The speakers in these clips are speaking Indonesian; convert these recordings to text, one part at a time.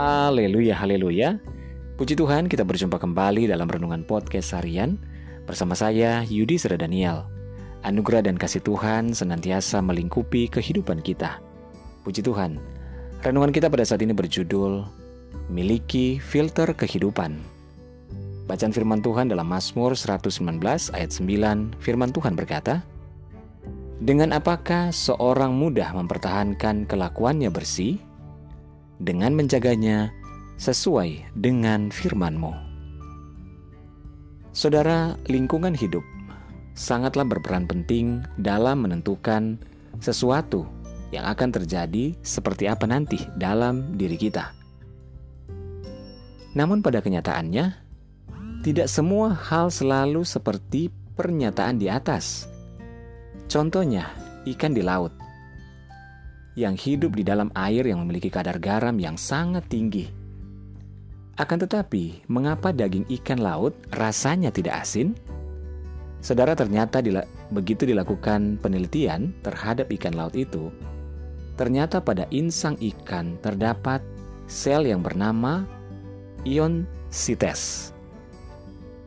Haleluya, haleluya. Puji Tuhan, kita berjumpa kembali dalam renungan podcast harian bersama saya Yudi Sera Daniel. Anugerah dan kasih Tuhan senantiasa melingkupi kehidupan kita. Puji Tuhan. Renungan kita pada saat ini berjudul Miliki Filter Kehidupan. Bacaan firman Tuhan dalam Mazmur 119 ayat 9, firman Tuhan berkata, Dengan apakah seorang mudah mempertahankan kelakuannya bersih? Dengan menjaganya sesuai dengan firman-Mu. Saudara, lingkungan hidup sangatlah berperan penting dalam menentukan sesuatu yang akan terjadi seperti apa nanti dalam diri kita. Namun pada kenyataannya, tidak semua hal selalu seperti pernyataan di atas. Contohnya, ikan di laut yang hidup di dalam air yang memiliki kadar garam yang sangat tinggi. Akan tetapi, mengapa daging ikan laut rasanya tidak asin? Saudara ternyata dila begitu dilakukan penelitian terhadap ikan laut itu, ternyata pada insang ikan terdapat sel yang bernama ion sites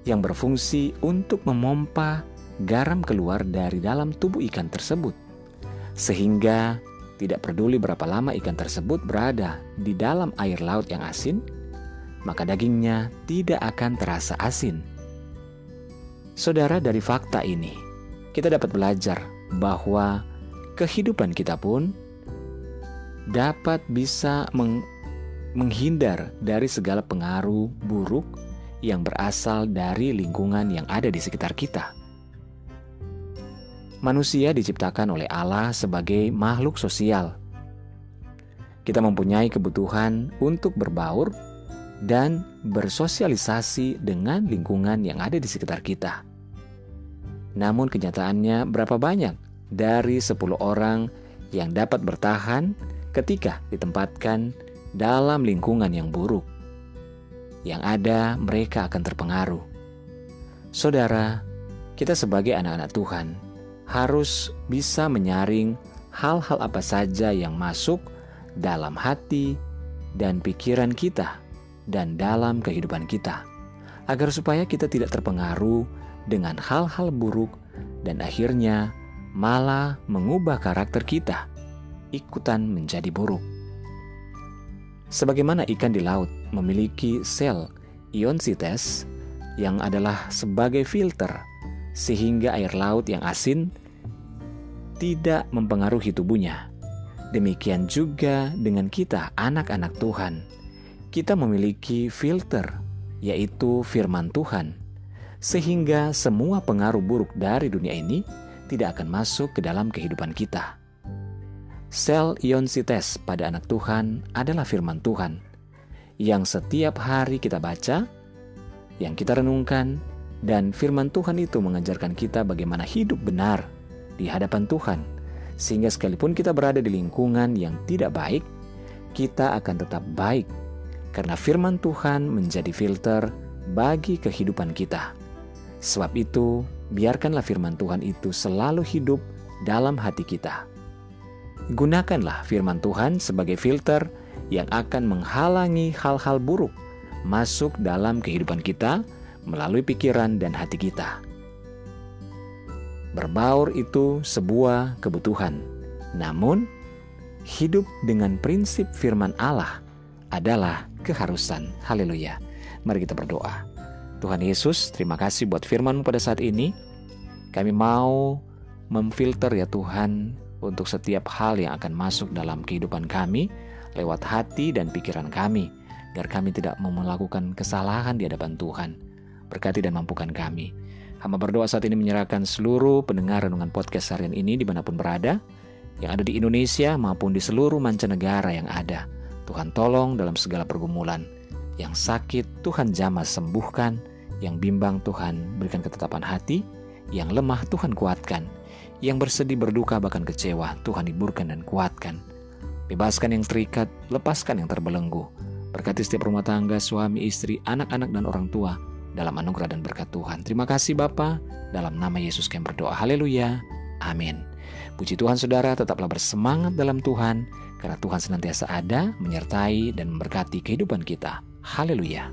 yang berfungsi untuk memompa garam keluar dari dalam tubuh ikan tersebut. Sehingga tidak peduli berapa lama ikan tersebut berada di dalam air laut yang asin, maka dagingnya tidak akan terasa asin. Saudara, dari fakta ini, kita dapat belajar bahwa kehidupan kita pun dapat bisa meng menghindar dari segala pengaruh buruk yang berasal dari lingkungan yang ada di sekitar kita. Manusia diciptakan oleh Allah sebagai makhluk sosial. Kita mempunyai kebutuhan untuk berbaur dan bersosialisasi dengan lingkungan yang ada di sekitar kita. Namun kenyataannya berapa banyak dari 10 orang yang dapat bertahan ketika ditempatkan dalam lingkungan yang buruk. Yang ada mereka akan terpengaruh. Saudara, kita sebagai anak-anak Tuhan harus bisa menyaring hal-hal apa saja yang masuk dalam hati dan pikiran kita dan dalam kehidupan kita, agar supaya kita tidak terpengaruh dengan hal-hal buruk dan akhirnya malah mengubah karakter kita ikutan menjadi buruk. Sebagaimana ikan di laut memiliki sel ion sites yang adalah sebagai filter sehingga air laut yang asin tidak mempengaruhi tubuhnya. Demikian juga dengan kita, anak-anak Tuhan. Kita memiliki filter, yaitu firman Tuhan, sehingga semua pengaruh buruk dari dunia ini tidak akan masuk ke dalam kehidupan kita. Sel ion sites pada anak Tuhan adalah firman Tuhan yang setiap hari kita baca, yang kita renungkan, dan firman Tuhan itu mengajarkan kita bagaimana hidup benar di hadapan Tuhan, sehingga sekalipun kita berada di lingkungan yang tidak baik, kita akan tetap baik karena firman Tuhan menjadi filter bagi kehidupan kita. Sebab itu, biarkanlah firman Tuhan itu selalu hidup dalam hati kita. Gunakanlah firman Tuhan sebagai filter yang akan menghalangi hal-hal buruk masuk dalam kehidupan kita melalui pikiran dan hati kita. Berbaur itu sebuah kebutuhan, namun hidup dengan prinsip firman Allah adalah keharusan. Haleluya. Mari kita berdoa. Tuhan Yesus, terima kasih buat firman pada saat ini. Kami mau memfilter ya Tuhan untuk setiap hal yang akan masuk dalam kehidupan kami lewat hati dan pikiran kami, agar kami tidak melakukan kesalahan di hadapan Tuhan. Berkati dan mampukan kami. Hamba berdoa saat ini menyerahkan seluruh pendengar renungan podcast harian ini di mana pun berada, yang ada di Indonesia maupun di seluruh mancanegara yang ada. Tuhan tolong dalam segala pergumulan. Yang sakit Tuhan jamah sembuhkan, yang bimbang Tuhan berikan ketetapan hati, yang lemah Tuhan kuatkan, yang bersedih berduka bahkan kecewa Tuhan hiburkan dan kuatkan. Bebaskan yang terikat, lepaskan yang terbelenggu. Berkati setiap rumah tangga, suami, istri, anak-anak dan orang tua, dalam anugerah dan berkat Tuhan. Terima kasih Bapa, dalam nama Yesus kami berdoa. Haleluya. Amin. Puji Tuhan saudara tetaplah bersemangat dalam Tuhan karena Tuhan senantiasa ada, menyertai dan memberkati kehidupan kita. Haleluya.